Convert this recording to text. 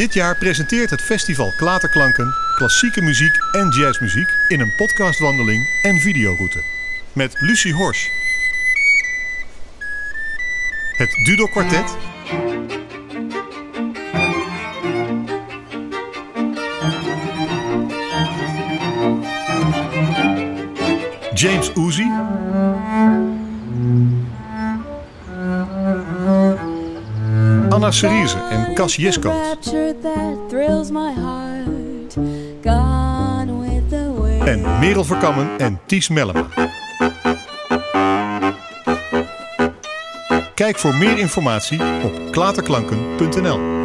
Dit jaar presenteert het festival Klaterklanken klassieke muziek en jazzmuziek in een podcastwandeling en videoroute. Met Lucie Horsch. Het Dudok Quartet. James Uzi. Anna Cerise en Cas. En Merel Verkammen en Ties Mellema. Kijk voor meer informatie op klaterklanken.nl.